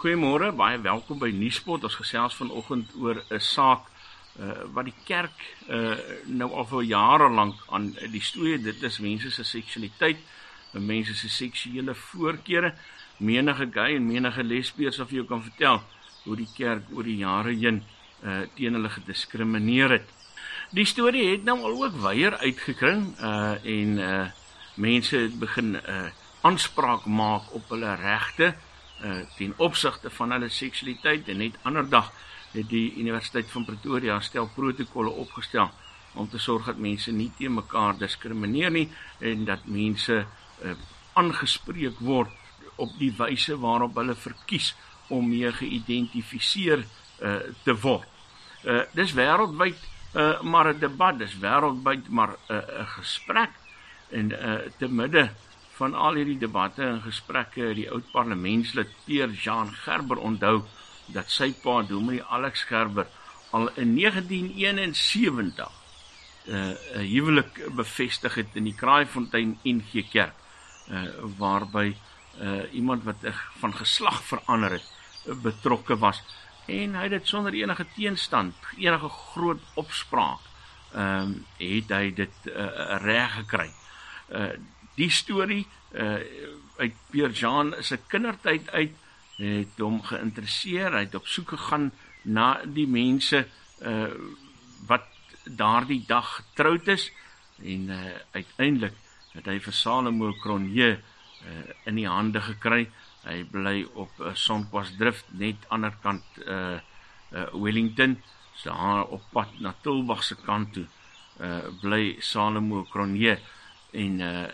Goeiemôre, baie welkom by Nuuspot. Ons gesels vanoggend oor 'n saak uh wat die kerk uh nou al vir jare lank aan die storie dit is mense se seksualiteit, mense se seksuele voorkeure. Menige gay en menige lesbiese sal vir jou kan vertel hoe die kerk oor die jare heen uh teen hulle gediskrimineer het. Die storie het nou al ook weier uitgekring uh en uh mense het begin uh aanspraak maak op hulle regte uh ten opsigte van hulle seksualiteit en net ander dag het die Universiteit van Pretoria stel protokolle opgestel om te sorg dat mense nie teen mekaar diskrimineer nie en dat mense uh aangespreek word op die wyse waarop hulle verkies om mee geïdentifiseer uh te word. Uh dis wêreldwyd uh maar 'n debat, dis wêreldwyd maar 'n uh, gesprek en uh te midde van al hierdie debatte en gesprekke die oud parlementslid Pierre Jean Gerber onthou dat sy pa Dominee Alex Gerber al in 1971 'n uh, huwelik bevestig het in die Kraaifontein NG Kerk uh waarby uh iemand wat van geslag verander het uh, betrokke was en hy het dit sonder enige teenstand, enige groot opspraak, ehm um, het hy dit uh, reg gekry. Uh die storie uh uit Pierre Jean se kindertyd uit het hom geïnteresseer. Hy het op soek gegaan na die mense uh wat daardie dag getroud is en uh uiteindelik het hy vir Salomo Cronje uh in die hande gekry. Hy bly op uh, Sonkwasdrift net ander kant uh uh Wellington, so daar op pad na Tulbag se kant toe. Uh bly Salomo Cronje en uh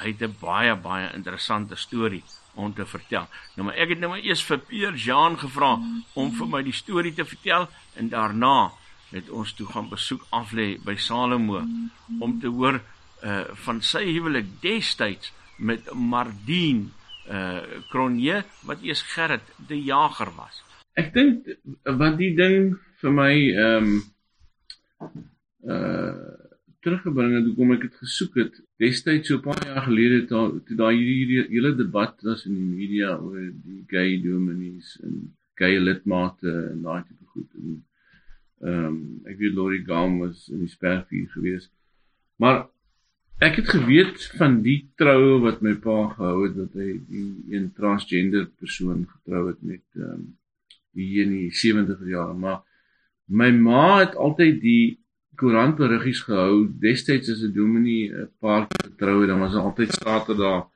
hy het 'n baie baie interessante storie om te vertel. Nou maar ek het nou maar eers vir Pierre Jean gevra om vir my die storie te vertel en daarna het ons toe gaan besoek aflê by Salomo om te hoor uh van sy huwelik destyds met Mardien uh Cronje wat eers Gerrit die jager was. Ek dink wat die ding vir my ehm um, uh teruggebring het hoekom ek dit gesoek het. Destyds so 'n paar jaar gelede toe daai hierdie hele debat was in die media oor die gay dominees en gay lidmate en daai tipe goed. En ehm um, ek weet Lori Gam was in die spervuur gewees maar Ek het geweet van die troue wat my pa gehou het dat hy die een transgender persoon getrou het met ehm um, hier in die 70er jare, maar my ma het altyd die koerantberiggies gehou. Destyds as 'n dominee 'n paar getroue, dan was daar altyd Saterdag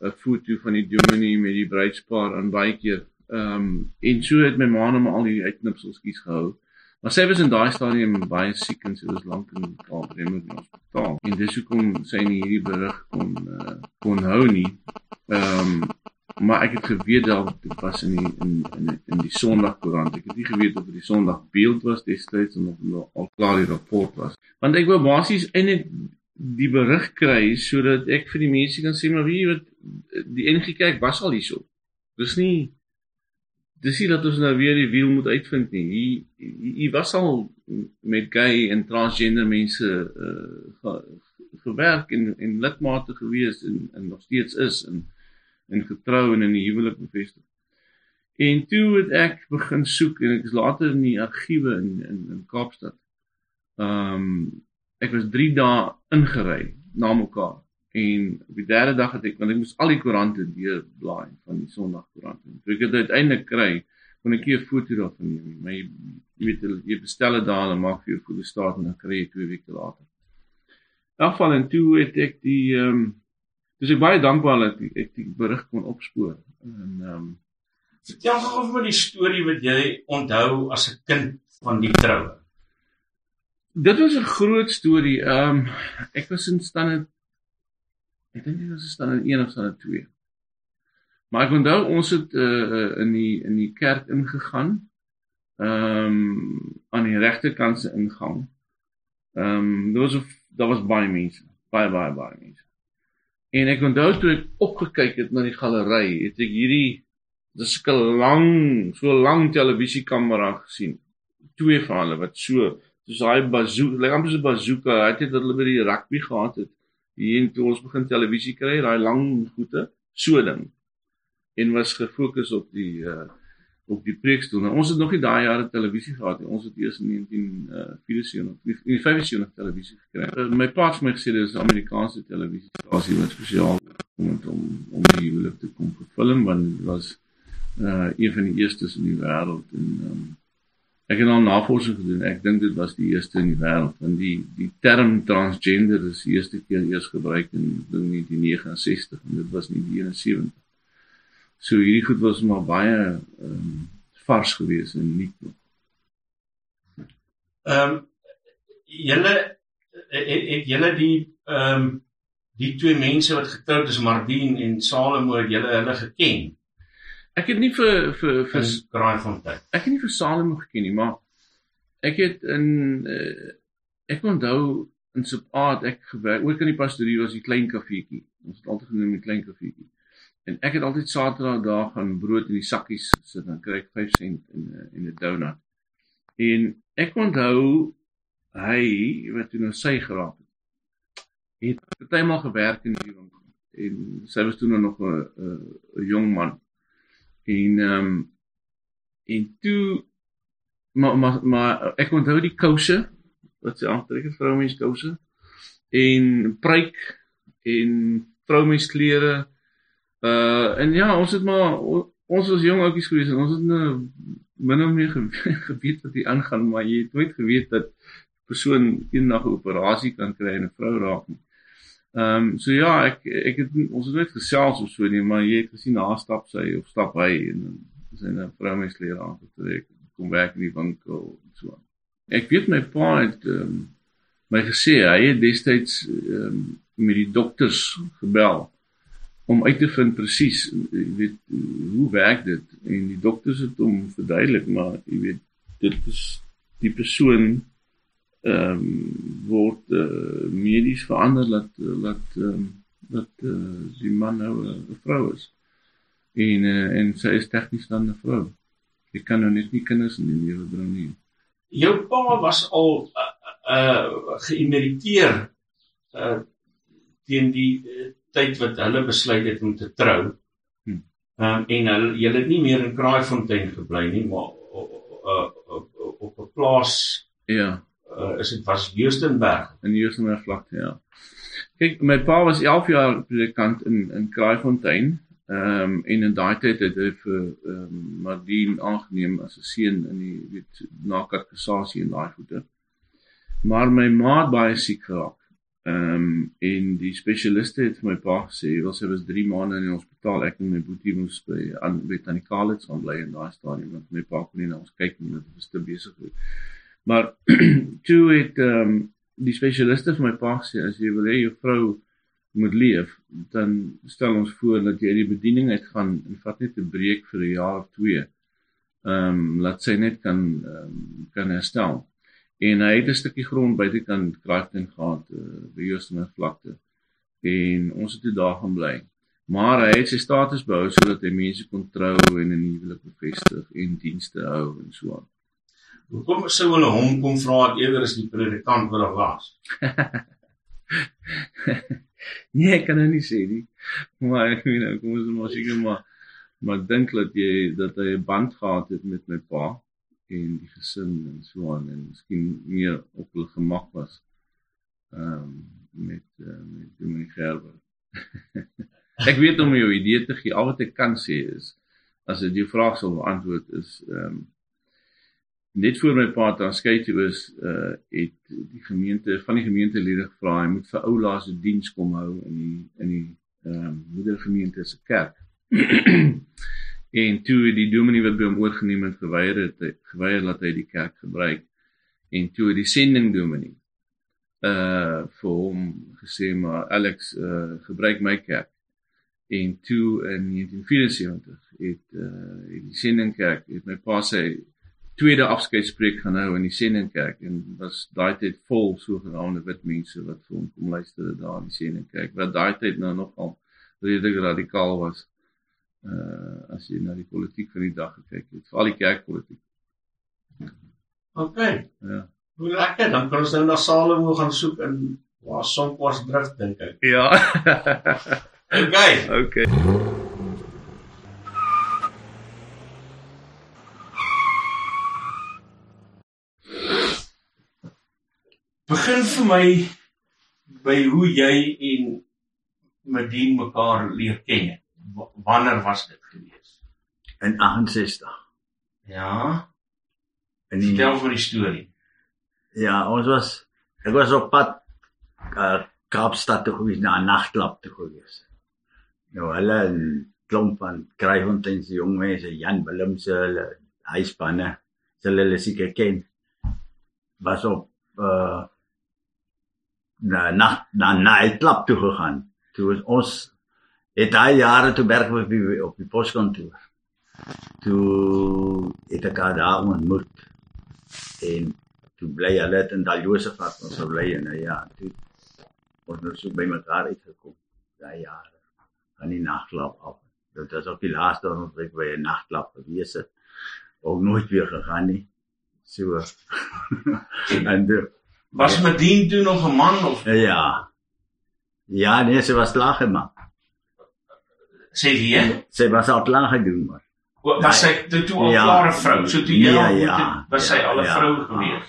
'n foto van die dominee met die bruidspaar en baie keer ehm um, en so het my ma net al die uitknipseltjies gehou. Maar sy was in daai stadium baie siek en sy was lank in in hospitaal. En dis hoekom sy nie hierdie berig kon uh, kon hou nie. Ehm um, maar ek het geweet dat dit was in die in in in die Sondagkoerant. Ek het nie geweet of dit die Sondag beeld was destyds of nog al klaar die rapport was. Want ek wou basies eintlik die berig kry sodat ek vir die mense kan sê maar wie wat die NG Kerk was al hierso. Dis nie dis nie dat ons nou weer die wiel moet uitvind nie. Hy was al met gay en transgender mense uh, gewerk en en lidmate gewees en en nog steeds is en en getrou en in die huwelik bevestig. En toe het ek begin soek en ek is later in die argiewe in in in Kaapstad. Ehm um, ek was 3 dae ingery na mekaar en op die derde dag het ek want ek moes al die koerante deur blaai van die Sondagkoerante. Toe ek dit uiteindelik kry, kon ek 'n foto daarvan neem. My jy weet jy bestel dit daar en maak vir jou foto staat en dan kry jy twee weke later. Afval en toe het ek die ehm um, dis ek baie dankbaar dat ek, ek die berig kon opspoor. En ehm um, vertel gou vir my die storie wat jy onthou as 'n kind van die troue. Dit was 'n groot storie. Ehm um, ek was in stand Ek dink dit was dan in 1 of dan in 2. Maar ek onthou ons het uh, in die in die kerk ingegaan. Ehm um, aan die regterkant se ingang. Ehm um, daar was daar was baie mense, baie baie baie mense. En ek onthou toe ek opgekyk het na die galery, het ek hierdie dis 'n lang, so lang televisiekamera gesien. Twee van hulle wat so soos daai bazooka, lyk amper so 'n bazooka, het dit hulle by die rugby gehad het. Hier en toe ons begin televisie kry, daai lang goeie so ding. En was gefokus op die uh op die preekstoel. Nou, ons het nog nie daai jare televisie gehad nie. Ons het eers in 1974 in 75 televisie gekry. Uh, my pa het my gesê dis Amerikaanse televisiestasie wat spesiaal kom om om die huwelik te kom vervilm want dit was uh een van die eerstes in die wêreld en um, ek het al navorsing gedoen. Ek dink dit was die eerste in die wêreld want die die term transgender is die eerste keer eers gebruik in 1969 en dit was nie die 71 So hierdie goed was maar baie ehm um, vars gewees en nuut. Ehm um, julle het, het julle die ehm um, die twee mense wat getroud is Mardien en Salomo julle hulle geken? Ek het nie vir vir vir Kraaifontein. Ek het nie vir Salomo geken nie, maar ek het in uh, ek onthou in Subaat ek gewerk ook in die pastorie was die klein kafeetjie. Ons het altyd genoem die klein kafeetjie. En ek het altyd Saterdag daar gaan brood in die sakkies sit dan kry ek 5 sent en en 'n donut. En ek onthou hy wat toe nou sy geraak het. Het partymal gewerk in die winkel en sy was toe nog 'n 'n jong man. En ehm um, en toe maar maar maar ek onthou die kouse wat sy aantrek het vroumens kouse en pruik en vroumens klere Uh en ja, ons het maar ons was jong ouppies gewees en ons het nou min of meer geweet wat hier aangaan, maar jy het nooit geweet dat persoon eendag 'n operasie kan kry en 'n vrou raak nie. Ehm um, so ja, ek ek het ons het nooit gesels of so nie, maar jy het gesien haar stap sy of stap hy en sy 'n vroumenslede aangetrek kom werk in die winkel en so. Ek weet my pa het ehm um, my gesê hy het destyds ehm um, met die dokters gebel om uit te vind presies jy weet hoe werk dit? En die dokters het hom verduidelik maar jy weet dit is die persoon ehm um, word uh, medies verander dat dat ehm um, dat uh, die man nou 'n vrou is. En uh, en sy is tegnies dan 'n vrou. Jy kan nou net nie kinders in die lewe bring nie. Jou pa was al uh, uh geïmeriteer uh teen die uh, tyd wat hulle besluit het om te trou. Hm. Um, en hulle jy het nie meer in Kraaifontein gebly nie, maar op 'n plaas ja, uh, is dit was Joostenberg in Joostenberg vlakte, ja. Kyk, my pa was 11 jaar predikant in in Kraaifontein. Ehm um, en in daai tyd het hy vir ehm um, Mardien aangeneem as 'n seun in die weet na katekisasie en daai goede. Maar my ma het baie siek geraak. Ehm um, en die spesialiste het vir my pa gesê, "Wel, sy was 3 maande in die hospitaal. Ek en my boetie moes by aan weet aan die Kalitz gaan bly in daai stadium want my pa kon nie na ons kyk nie, hy was te besig gewees." Maar toe het ehm um, die spesialiste vir my pa gesê, "As jy wil hê jou vrou moet leef, dan stel ons voor dat jy uit die bediening uit gaan en vat net 'n breek vir 'n jaar of 2. Ehm um, laat sy net kan um, kan herstel." En hy het 'n stukkie grond buitekant Kragten gehad uh, by Joostemer vlakte. En ons het toe daar gaan bly. Maar hy het sy status behou sodat hy mense kon trou en 'n huwelik bevestig en dienste hou en so aan. Hoekom sou hulle hom kom vra eerder as die predikant wat daar was? Nee ek kan nou nie sê nie. Maar ek weet nou kom ons maar seker maar maar dink dat jy dat hy 'n band gehad het met my pa en die gesin en so aan en miskien meer op hulle gemak was ehm um, met uh, met Dominee Gerber. ek weet om jou idee te gee, al wat ek kan sê is as dit jou vraag sou beantwoord is ehm um, net voor my pa dan skei toe is uh het die gemeente van die gemeentelede gevra hy moet vir oulaas 'n diens kom hou in die in die ehm um, moedergemeente se kerk. en toe die dominee wat by hom oorgeneem het geweier het geweier dat hy die kerk gebruik. En toe die sending dominee uh vir hom gesê maar Alex uh gebruik my kerk. En toe in 1974 het uh die sendingkerk het my pa sy tweede afskeidspreek gaan hou in die sendingkerk en was daai tyd vol sogenaamde wit mense wat vir hom kom luister daar in die sendingkerk wat daai tyd nou nogal redelik radikaal was uh as jy na die politiek van die dag gekyk het, veral die kerkpolitiek. OK. Ja. Hoe lekker, dan kan ons nou na Salomo gaan soek in waar Sonkwas drif dink ek. Ja. OK. OK. Begin vir my by hoe jy en Medien mekaar leer ken het. Wanneer was dit gewees? In 68. Ja. In die, Vertel vir die storie. ja, ons was ek was op pad uh, Kaapstad toe gewees na 'n nagklub toe gewees. Nou hulle klomp van Kraaifontein se jong mense, Jan Willem se hulle huispanne, se hulle seker ken. Was op uh na na na na 'n klub toe gegaan. Toe ons het daai jare toe werk op die op die poskantoor. Toe het ek haar daar ontmoet. En toe bly hulle in Daljosefat ons sou bly en ja, toe ons nou so by mekaar uitgekom daai jare aan die nagklub af. Dit was ook die laaste ons week by 'n nagklub gewees het. Ook nooit weer gegaan nie. So en de, Was Medien toe nog 'n man of ja. Ja, nee, sy was klaar gemaak. Sê jy? Sy was al klaar gedoen maar. Was sy toe, toe al Ja. klare vrou? So toe jy Ja, al ja, het, was sy al 'n ja. vrou gewees.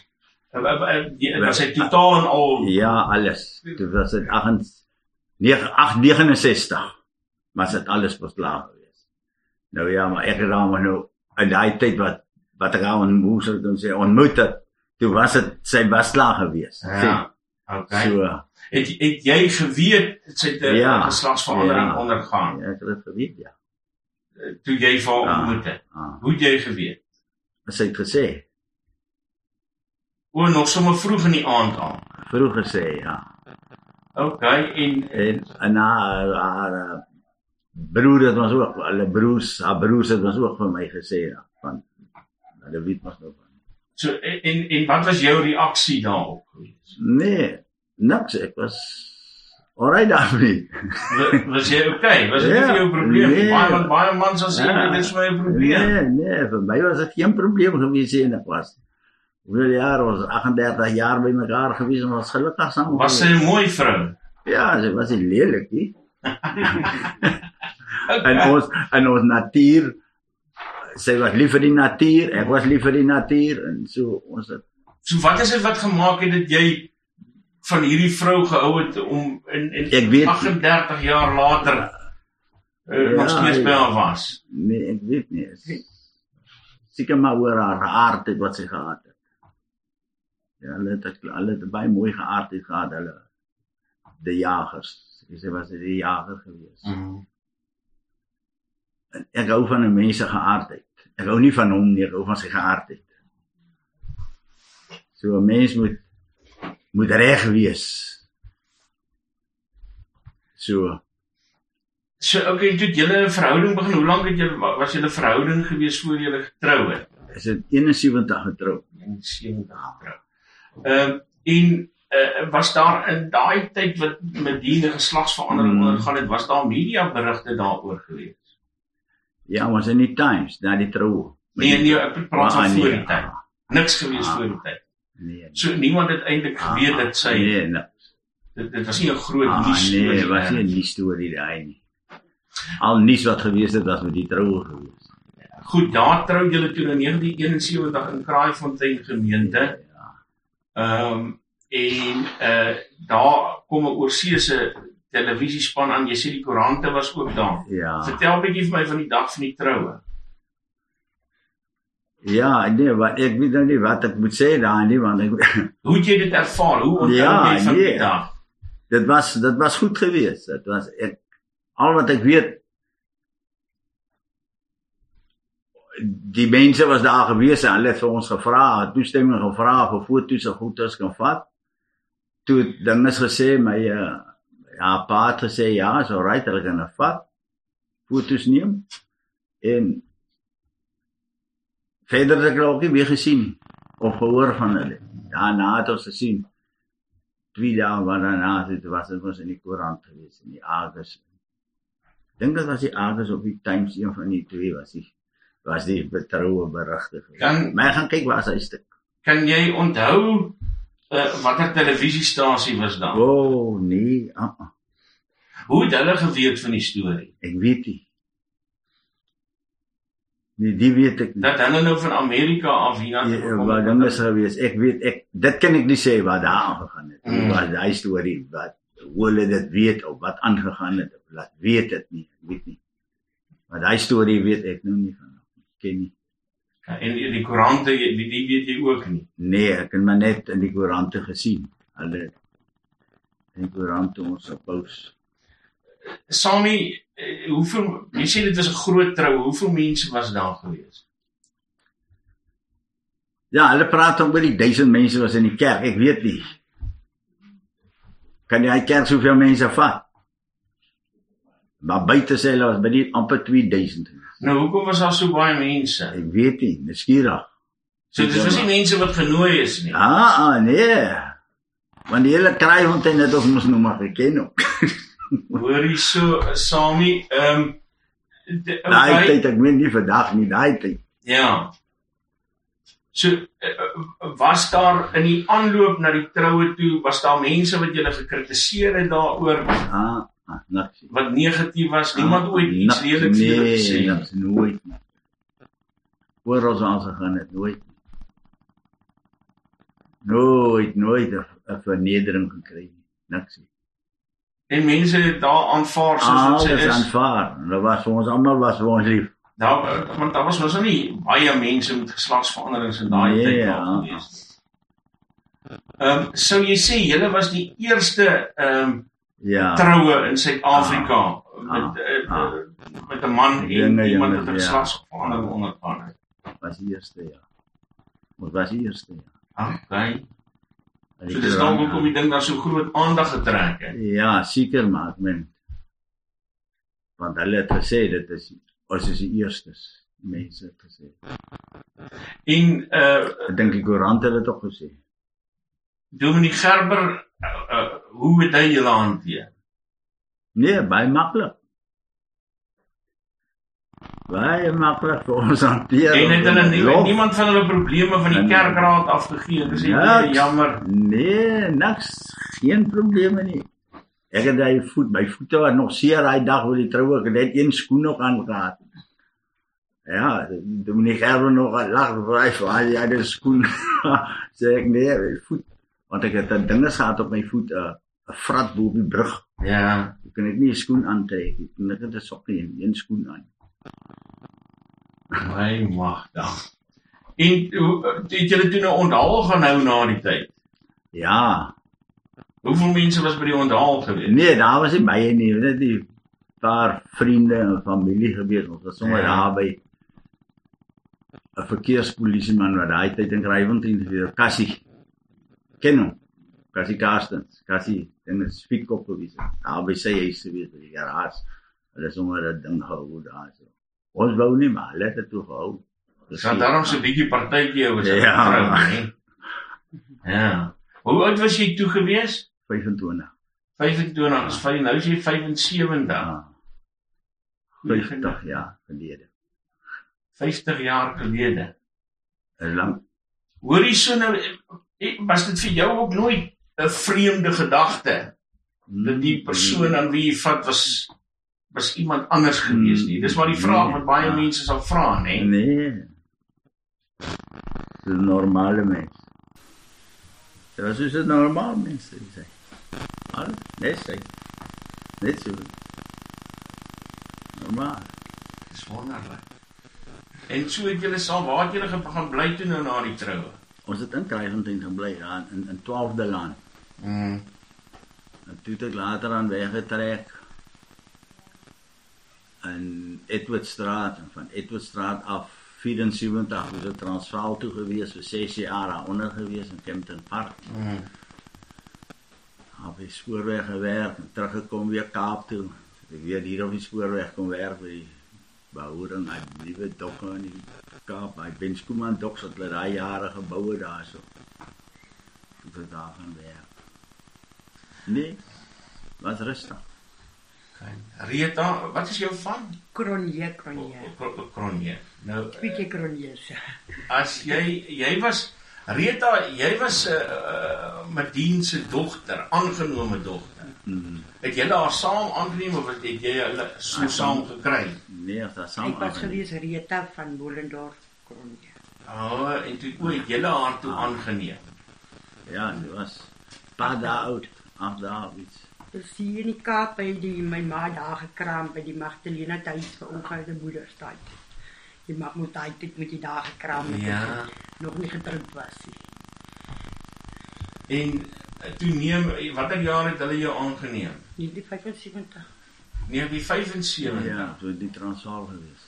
En wa- die- Was sy totaal en al Ja, alles. Dit was dit 869. Was dit alles was klaar geweest. Nou ja, maar ek het maar nou in daai tyd wat wat ek aan moes ek dan sê ontmoet het, toe was dit sy was klaar geweest. Ja. Okay. So Het het jy geweet sy het 'n Ja. geslagsverandering Ja. ondergaan ja, ek het dit geweet ja. toe jy vir haar Ja. ontmoet het? Ah, Hoe het jy geweet? sy het gesê, O, nog sommer vroeg in die aand al. vroeg gesê ja. Okay, en En en haar haar eh, broer het ons ook, hulle broers, haar broers het ons ook vir my gesê ja, van hulle weet mos nou van. So en en wat was jou reaksie daarop? Nee, niks. Ek was alright daarmee. Wa- Was jy okay? Was dit Ja, nie jou probleem? nee. Baie want baie mans sal sê Ja. dit is my probleem. Nee, nee, vir my was dit geen probleem gewees nie en ek was. Hoeveel jaar was 38 jaar by mekaar gewees en was gelukkig saam. Was sy. 'n mooi vrou? Ja, sy was nie lelik nie. Okay. En ons en ons natuur sy was lief vir die natuur, ek was lief vir die natuur en so ons het So wat is dit wat gemaak het dat jy van hierdie vrou gehou het om in in Ek weet- 38 jaar later uh, nog Ja, steeds by haar was? nee, ek weet nie. Seker maar oor haar aardheid wat sy gehad het. Ja, hulle het hulle het baie mooi geaardheid gehad hulle die jagers. Sy was 'n jager gewees. Mm. En Ek hou van 'n mens se geaardheid. Ek hou nie van hom nie, ek hou van sy geaardheid. So 'n mens moet moet reg wees. So, So okay, toe julle 'n verhouding begin. Hoe lank het julle wa- was julle verhouding gewees voor julle getrou het? is dit 71 getrou. In 70 getrou. Ehm um, en uh, was daar in daai tyd wat met die geslagsverandering Mm. ondergaan het, was daar media berigte daaroor gewees? Ja, ons in die Times, na die trou. Nee, nee, ek praat van Ah, voor nee, die tyd. ah, Niks gewees Ah. voor die tyd. Nee. So niemand het eintlik geweet dat sy Nee, nee. dit, dit was nie 'n groot Ah, nuus nee, storie was nie 'n nuus storie daai nie. Al nuus wat gewees het was met die troue gewees. Goed, daar trou julle toe in 1971 in Kraaifontein gemeente. Ja. Ehm en uh daar kom 'n oorseese televisiespan aan. Jy sê die koerante was ook daar. Ja. Vertel 'n bietjie vir my van die dag van die troue. Ja, nee, wat ek weet nou nie wat ek moet sê daar nie want ek Hoe het jy dit ervaar? Hoe onthou Ja, jy van die nee. dag? dit was dit was goed geweest. Dit was ek al wat ek weet die mense was daar gewees en hulle het vir ons gevra, toestemming gevra vir foto's en goeders kan vat. Toe het dinges gesê my uh, ja, pa het gesê ja, so right, hulle kan dit vat. Foto's neem en verder het ek hulle ook nie weer gesien of gehoor van hulle. Daarna het ons gesien twee dae wat daarna het was dit was in die koerant gewees in die Argus. Dink dit was die Argus of die Times een van die twee was die was die betroue berigte. Kan- Maar ek gaan kyk waar is hy stuk. Kan jy onthou uh, watter televisiestasie was daar? O oh, nee, uh -uh. Hoe het hulle geweet van die storie? ek weet nie. Nee, die weet ek nie. Dat hulle nou van Amerika af hiernatoe Ja, gekom het. ding is gewees. Ek weet ek dit kan ek nie sê wat daar aangegaan het. Mm. Wat daai storie wat hoe hulle dit weet of wat aangegaan het. Laat weet dit nie, ek weet nie. Maar daai storie weet ek nou nie van. Ek ken nie. En die, die koerante, die, die weet jy ook nie. Nee, ek het maar net in die koerante gesien. Hulle in die koerante ons op pos. Sammy, eh, hoeveel jy sê dit was 'n groot trou. Hoeveel mense was daar gewees? Ja, hulle praat oor die 1000 mense was in die kerk. Ek weet nie. Kan jy hy kerk soveel mense vat? Maar buite sê hulle was by die amper 2000. Nou hoekom was daar so baie mense? Ek weet nie, nuuskierig. So dit was nie mense wat genooi is nie. Ah, ah nee. Want die hele kraaifontein het ons mos nou maar geken ook. Hoorie so Sammy, ehm um, Daai tyd ek meen nie vandag nie, daai tyd. Ja. So eh, eh, was daar in die aanloop na die troue toe was daar mense wat julle gekritiseer het daaroor Ah, ah niks. wat negatief was. Niemand ooit iets vir julle gesê Nee, nie. niks, nooit. Oor ons aan gegaan het nooit. Nooit, nooit 'n vernedering gekry nie. Niks. nie. En mense het daar aanvaar soos sy Alles is. aanvaar. Hulle was ons almal was ons lief. Eh, want daar was mos nou nie baie mense met geslagsveranderings in daai Nee, tyd ja. daar gewees nie. Ehm um, sou jy sê julle was die eerste ehm um, Ja. troue in Suid-Afrika met eh, ah. eh, met 'n man en Dinge, iemand wat 'n ja. geslagsverandering ondergaan het. was die eerste ja. Ons was die eerste ja. Okay. En die So dis dalk hoekom die ding daar so groot aandag getrek het. Ja, seker maar ek meen want hulle het gesê dit is ons is die eerstes mense het gesê. En uh Ek dink die koerant het dit ook gesê. Dominee Gerber uh, uh, hoe het hy julle hanteer? Nee, baie maklik. Baie maklik vir ons hanteer. En het hulle nie, Lof. niemand van hulle probleme van die kerkraad afgegee. Dis Niks. baie jammer. Nee, niks, geen probleme nie. Ek het daai voet, my voete was nog seer daai dag oor die troue, ek het net een skoen nog aangehad. Ja, toe meneer Gerber nog lag vir hy vir hy het 'n skoen. Sê ek nee, my voet, want ek het 'n dinge gehad op my voet, 'n 'n vrat bo op die brug. Ja. Ek kan ek nie 'n skoen aantrek nie. Ek het 'n sokkie en een skoen aan. My magdag. En het julle toe nou onthaal gaan hou na die tyd? Ja, Hoeveel mense was by die onthaal gewees? Nee, daar was nie baie nie, net die paar vriende en familie gewees. Ons was sommer Ja. daar by 'n verkeerspolisieman wat daai tyd in Rywondien gewees, Cassie. Ken hom? Cassie Carstens, Cassie, en 'n spietkop gewees. Daar by sy huis by die garage. Hulle sommer 'n ding gehou daar so. Ons wou nie maar let dit toe gehou. Dis dan daarom so 'n bietjie partytjie oor sy Ja. vrou, hè. Ja. Hoe oud was jy toe gewees? 25. 25 is 5 nou is jy 75. Ja, 50 jaar gelede. 50 jaar gelede. Is lank. Hoorie so nou eh, was dit vir jou ook nooit 'n vreemde gedagte dat die persoon aan wie jy vat was was iemand anders gewees nie. Dis maar die vraag wat baie Ja. mense sal vra, nê. Nee. Dis 'n normale mens. Dit is 'n normaal mens, sê. Al, net sê. Net so. Normaal. Dis wonderlik. En so het julle saam waar het julle gaan bly toe nou na die troue? Ons het in Kraaifontein gebly daar in in 12de laan. Mm. En toe het ek later aan weggetrek in Edwardstraat en van Edwardstraat af 74 was dit Transvaal toe gewees vir 6 jaar daaronder gewees in Kempton Park. Mm. op die spoorweg gewerk en teruggekom weer Kaap toe. Ek weer hier op die spoorweg kom werk by die behouding hy liewe dokke in die Kaap. Hy Benskoeman doks het hulle daai jare geboue daarso. Toe het daar gaan werk. Nee, was rustig. Rita, wat is jou van? Kronje, kronje. Kronje. Nou Bietjie kronje. as jy jy was Rita, jy was 'n uh, uh, Medien se dogter, aangenome dogter. Mm. Het jy haar saam aangeneem of het jy hulle so saam gekry? Nee, dat Ek saam. was gewees Rita van Bolendorf Kronje. Ah, en toe o, het jy haar toe aangeneem. Ja, die was paar dae oud, agt dae iets. Dus hier in die Kaap by die my ma daar gekraam by die Magdalena huis vir ongehuide moederstyd. Die ma moet daai tyd met die daar gekraam het. Ja. ek Nog nie getroud was nie. En eh, toe neem watter jaar het hulle jou aangeneem? Nie die 75. Nee, wie 75. Ja, so die Transvaal gewees.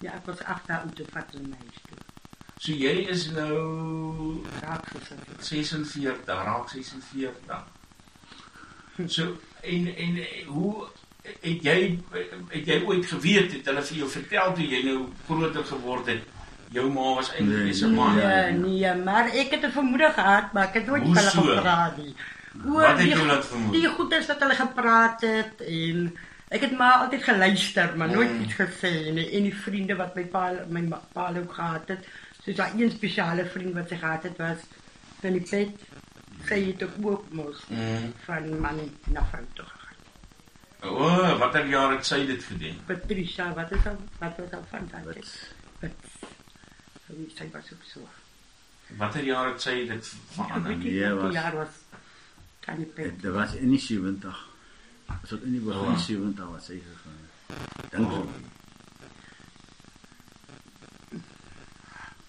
Ja, ek was 8 jaar oud toe vat hulle my toe. So jy is nou Raak gesit. 46, raak 46. So en en eh, hoe het jy het jy ooit geweet het hulle vir jou vertel toe jy nou groter geword het jou ma was eintlik Nee, nee, 'n man. Nee, nee, maar ek het 'n vermoede gehad, maar ek het nooit met hulle gepraat nie. Oor Wat het go- laat vermoed? Die goeders wat hulle gepraat het en ek het maar altyd geluister, maar nooit Mm. iets gesê nie. En die vriende wat my pa my pa ook gehad het, soos daai een spesiale vriend wat sy gehad het was van die pet. Sy het ook mos Mm. van man na vrou toe. O, oh, watter jaar het sy dit gedoen? Patricia, wat is dat? Wat was dat van daai Wat tyd? Wat? Wie sy was ook so. Watter jaar het sy dit Ek verander? Nee, was- jaar was. Kan nie pet. Dit was in die 70. So in die begin Oh. 70 was hy gegaan. Dink so.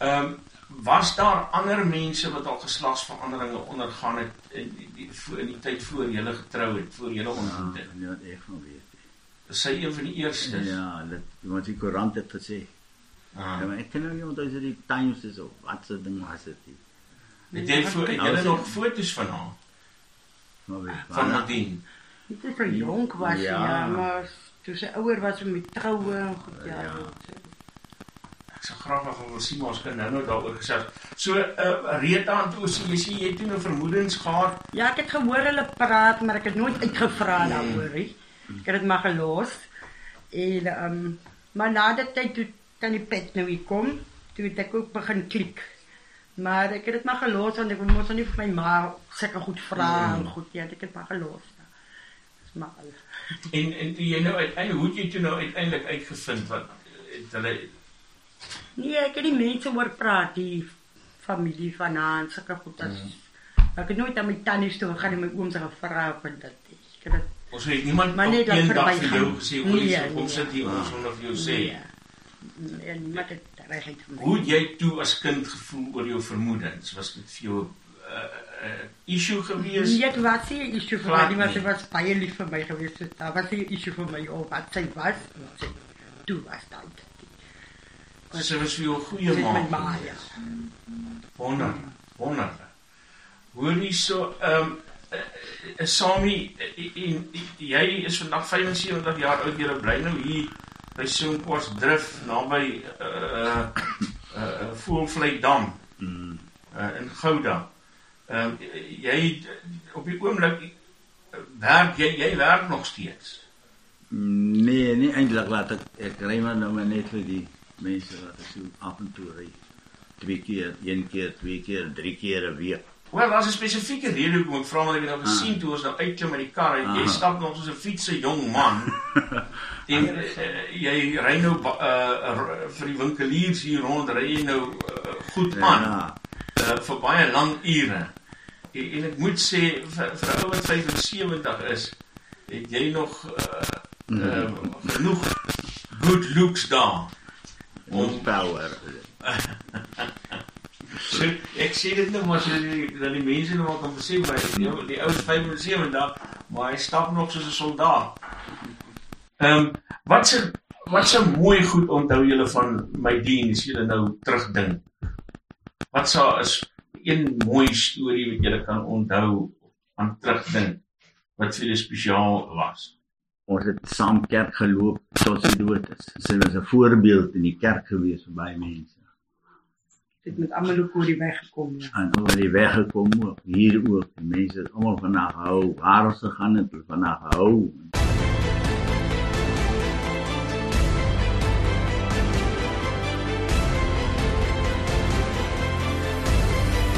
Ehm um, was daar ander mense wat al geslagsveranderinge ondergaan het in die, die voor in die tyd voor jy gele getrou het, voor jy ontmoet Ja, het? nee, wat ek van weet. Is sy een van die eerstes? Ja, dit iemand die koerant het gesê. Ah. Ja, maar ek ken nou nie onthou as dit die Times is of wat se ding was dit nie. Het jy voor het Nou, nog foto's van haar Maar weet, van Nadine? Dit is vir jonk was ja, Ja. ja maar toe sy ouer was met troue en goed ja. Ja. Ek sou graag nog wil sien maar ons kan nou nou daaroor gesels. So uh, Rita en toe sê jy sê jy het nou vermoedens gehad. Ja, ek het gehoor hulle praat, maar ek het nooit uitgevra Mm. daaroor nie. Ek het dit maar gelos. En ehm um, maar na die tyd toe kan die pet nou hier kom, toe het ek ook begin klik. Maar ek het dit maar gelos want ek moes nou nie vir my ma sulke goed vra Mm. en goed ja, ek het dit maar gelos. Dis maar al. En en jy nou uiteindelik hoe het jy toe nou uiteindelik uitgevind wat het hulle Nee, ek het die mense oor praat, die familie van haar, sulke goed as. Ek het nooit aan my tannies toe gegaan en my ooms gevra van dit. nie. Ek het dit ons het niemand Maar net een dag vir jou gesê hoe Nee, jy kom nee. sit hier ons nog vir jou sê. Nee. Nee, niemand het regheid vir my. Hoe jy toe as kind gevoel oor jou vermoedens? Was dit vir jou 'n uh, uh, issue gewees? Nee, dit was nie 'n issue vir my, nie, maar nie. sy was baie lief vir my geweest. So, daar was nie 'n issue vir my of wat sy was. toe was dan. Sy was vir jou goeie Sy het my ma. ja. Wonder. Wonder. Hoorie so ehm um, uh, Sami uh, en jy is vandag 75 jaar oud jy bly nou hier by Sonkwas Drif naby uh uh, uh Voelvlei Dam Mm. uh, in Gouda. Ehm um, jy op die oomblik werk jy jy werk nog steeds. Nee, nie eintlik laat ek ek ry maar nou maar net vir die mense wat ek so af en toe ry. Twee keer, een keer, twee keer, drie keer 'n week. Wel, daar's 'n spesifieke rede hoekom ek vra want ek het nou gesien toe ons nou uitklim met die kar en jy Aha. stap nog soos 'n fietse jong man. en uh, jy ry nou uh, uh, vir die winkeliers hier rond, ry jy nou uh, goed aan Ja. uh, vir baie lang ure. En, en ek moet sê vir, vir 'n ou wat 75 is, het jy nog uh, uh, genoeg good looks daar. Ons power. So, ek sê dit nou maar so die, dat die mense nou maar kan besef by die, die ou 75, maar hy stap nog soos 'n soldaat. Ehm um, wat se wat se mooi goed onthou julle van my dien as julle nou terugdink? Wat sou is een mooi storie wat julle kan onthou aan terugdink wat vir julle spesiaal was? Ons het saam kerk geloop tot sy dood is. Sy was 'n voorbeeld in die kerk gewees vir baie mense. Het met almal oor die weg gekom ja. En oor die weg gekom ook, hier ook. Die mense het almal van haar gehou. Waar ons gegaan het, hulle van haar gehou. En